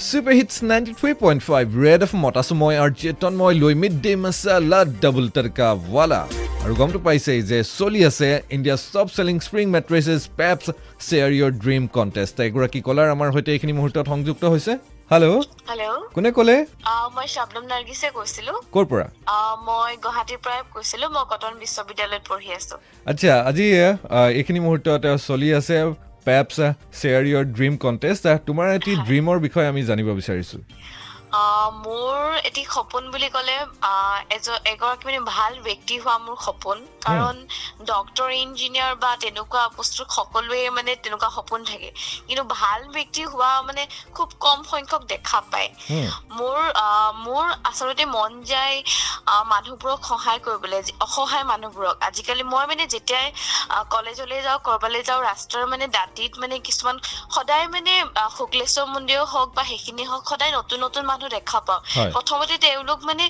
Super hits ninety three point five red F মত আছোঁ মই আৰু চেতন মই লৈ mid day masala double tadka wala আৰু গমটো পাইছেই যে চলি আছে India top selling spring mattresses Peps share your dream contest এগৰাকী কলাৰ আমাৰ সৈতে এইখিনি মুহূৰ্তত সংযুক্ত হৈছে হেল্ল' কোনে ক'লে মই শাবনম নাৰ্গিছে কৈছিলো ক'ৰ পৰা মই গুৱাহাটীৰ পৰাই কৈছিলো মই কটন বিশ্ববিদ্যালয়ত পঢ়ি আছো আচ্ছা আজি এইখিনি মুহূৰ্তত চলি আছে Peps share your dream contest তোমাৰ এটি ড্ৰিমৰ বিষয়ে আমি জানিব বিচাৰিছোঁ। মোৰ এটি সপোন বুলি ক'লে এগৰাকী মানে ভাল ব্যক্তি হোৱা মোৰ সপোন। কাৰণ ডক্তৰ ইঞ্জিনিয়াৰ বা তেনেকুৱা বস্তু সকলোৱে মানে তেনেকুৱা সপোন থাকে। কিন্তু ভাল ব্যক্তি হোৱা মানে খুব কম সংখ্যক দেখা পায়। মোৰ মোৰ আচলতে মন যায় মানুহবোৰক সহায় কৰিবলৈ অসহায় মানুহবোৰক। আজিকালি মই মানে যেতিয়াই কলেজলৈ যাওঁ ক'ৰবালৈ যাওঁ ৰাস্তাৰ মানে দাঁতিত মানে কিছুমান সদায় মানে শুক্লেশ্বৰ মন্দিৰো হওক বা সেইখিনি হওক সদায় নতুন নতুন মানুহ দেখা পাওঁ। প্ৰথমতে তেওঁলোক মানে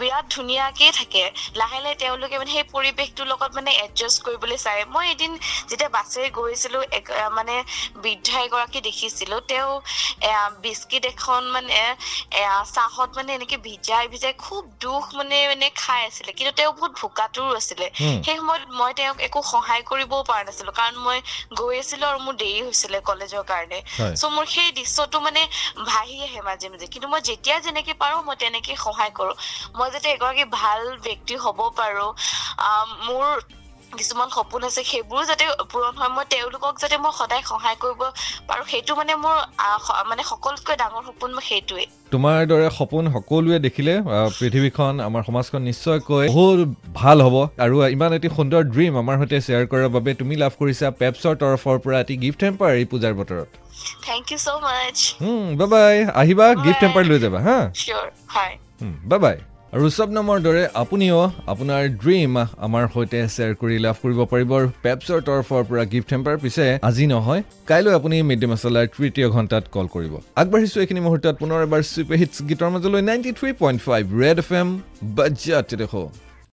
বিৰাট ধুনীয়াকে থাকে। লাহে লাহে তেওঁলোকে মানে সেই পৰিৱেশটোৰ লগত মানে এডজাষ্ট কৰিবলৈ চায়। মই এদিন যেতিয়া বাছেৰে গৈছিলো মানে বৃদ্ধ এগৰাকী দেখিছিলো। তেওঁ বিস্কিট এখন মানে চাহত মানে এনেকে ভিজাই ভিজাই খুব দুখ মানে মানে খাই আছিলে। কিন্তু তেওঁ বহুত ভোকাতুৰো আছিলে। সেই সময়ত মই তেওঁক একো সহায় কৰিবও পৰা নাছিলো। কাৰণ মই গৈ আছিলো আৰু মোৰ দেৰি হৈছিলে কলেজৰ কাৰণে। চ' মোৰ সেই দৃশ্যটো মানে ভাহি আহে মাজে মাজে। কিন্তু মই যেতিয়া যেনেকে পাৰো মই তেনেকে সহায় কৰো। মই যাতে এগৰাকী ভাল ব্যক্তি হ'ব পাৰো মোৰ কিছুমান সপোন আছে সেইবোৰো যাতে পূৰণ হয়। মই তেওঁলোকক যাতে মই সদায় সহায় কৰিব পাৰো সেইটো মানে মোৰ মানে সকলোতকৈ ডাঙৰ সপোন মই সেইটোৱে তোমাৰ দৰে সপোন সকলোৱে দেখিলে পৃথিৱীখন আমাৰ সমাজখন নিশ্চয়কৈ বহুত ভাল হ'ব। আৰু ইমান এটি সুন্দৰ ড্ৰিম আমাৰ সৈতে শ্বেয়াৰ কৰাৰ বাবে তুমি লাভ কৰিছা পেপছৰ তৰফৰ পৰা এটি গিফ্ট হেম্পাৰ এই পূজাৰ বতৰত। Thank you so much bye bye আহিবা গিফ্ট. হেম্পাৰ লৈ যাবা হা? বাই চব নামৰ দৰে আপুনিও আপোনাৰ ড্ৰিম আমাৰ সৈতে শ্বেয়াৰ কৰি লাভ কৰিব পাৰিব পেপছৰ তৰফৰ পৰা গিফ্ট হেম্পাৰ পিছে আজি নহয় কাইলৈ আপুনি মিড ডে মাছালাৰ তৃতীয় ঘণ্টাত কল কৰিব। আগবাঢ়িছোঁ এইখিনি মুহূৰ্তত পুনৰ এবাৰ ছুপাৰ হিটছ গীতৰ মাজলৈ ninety three point five red F M বাজ্যাত দেখো।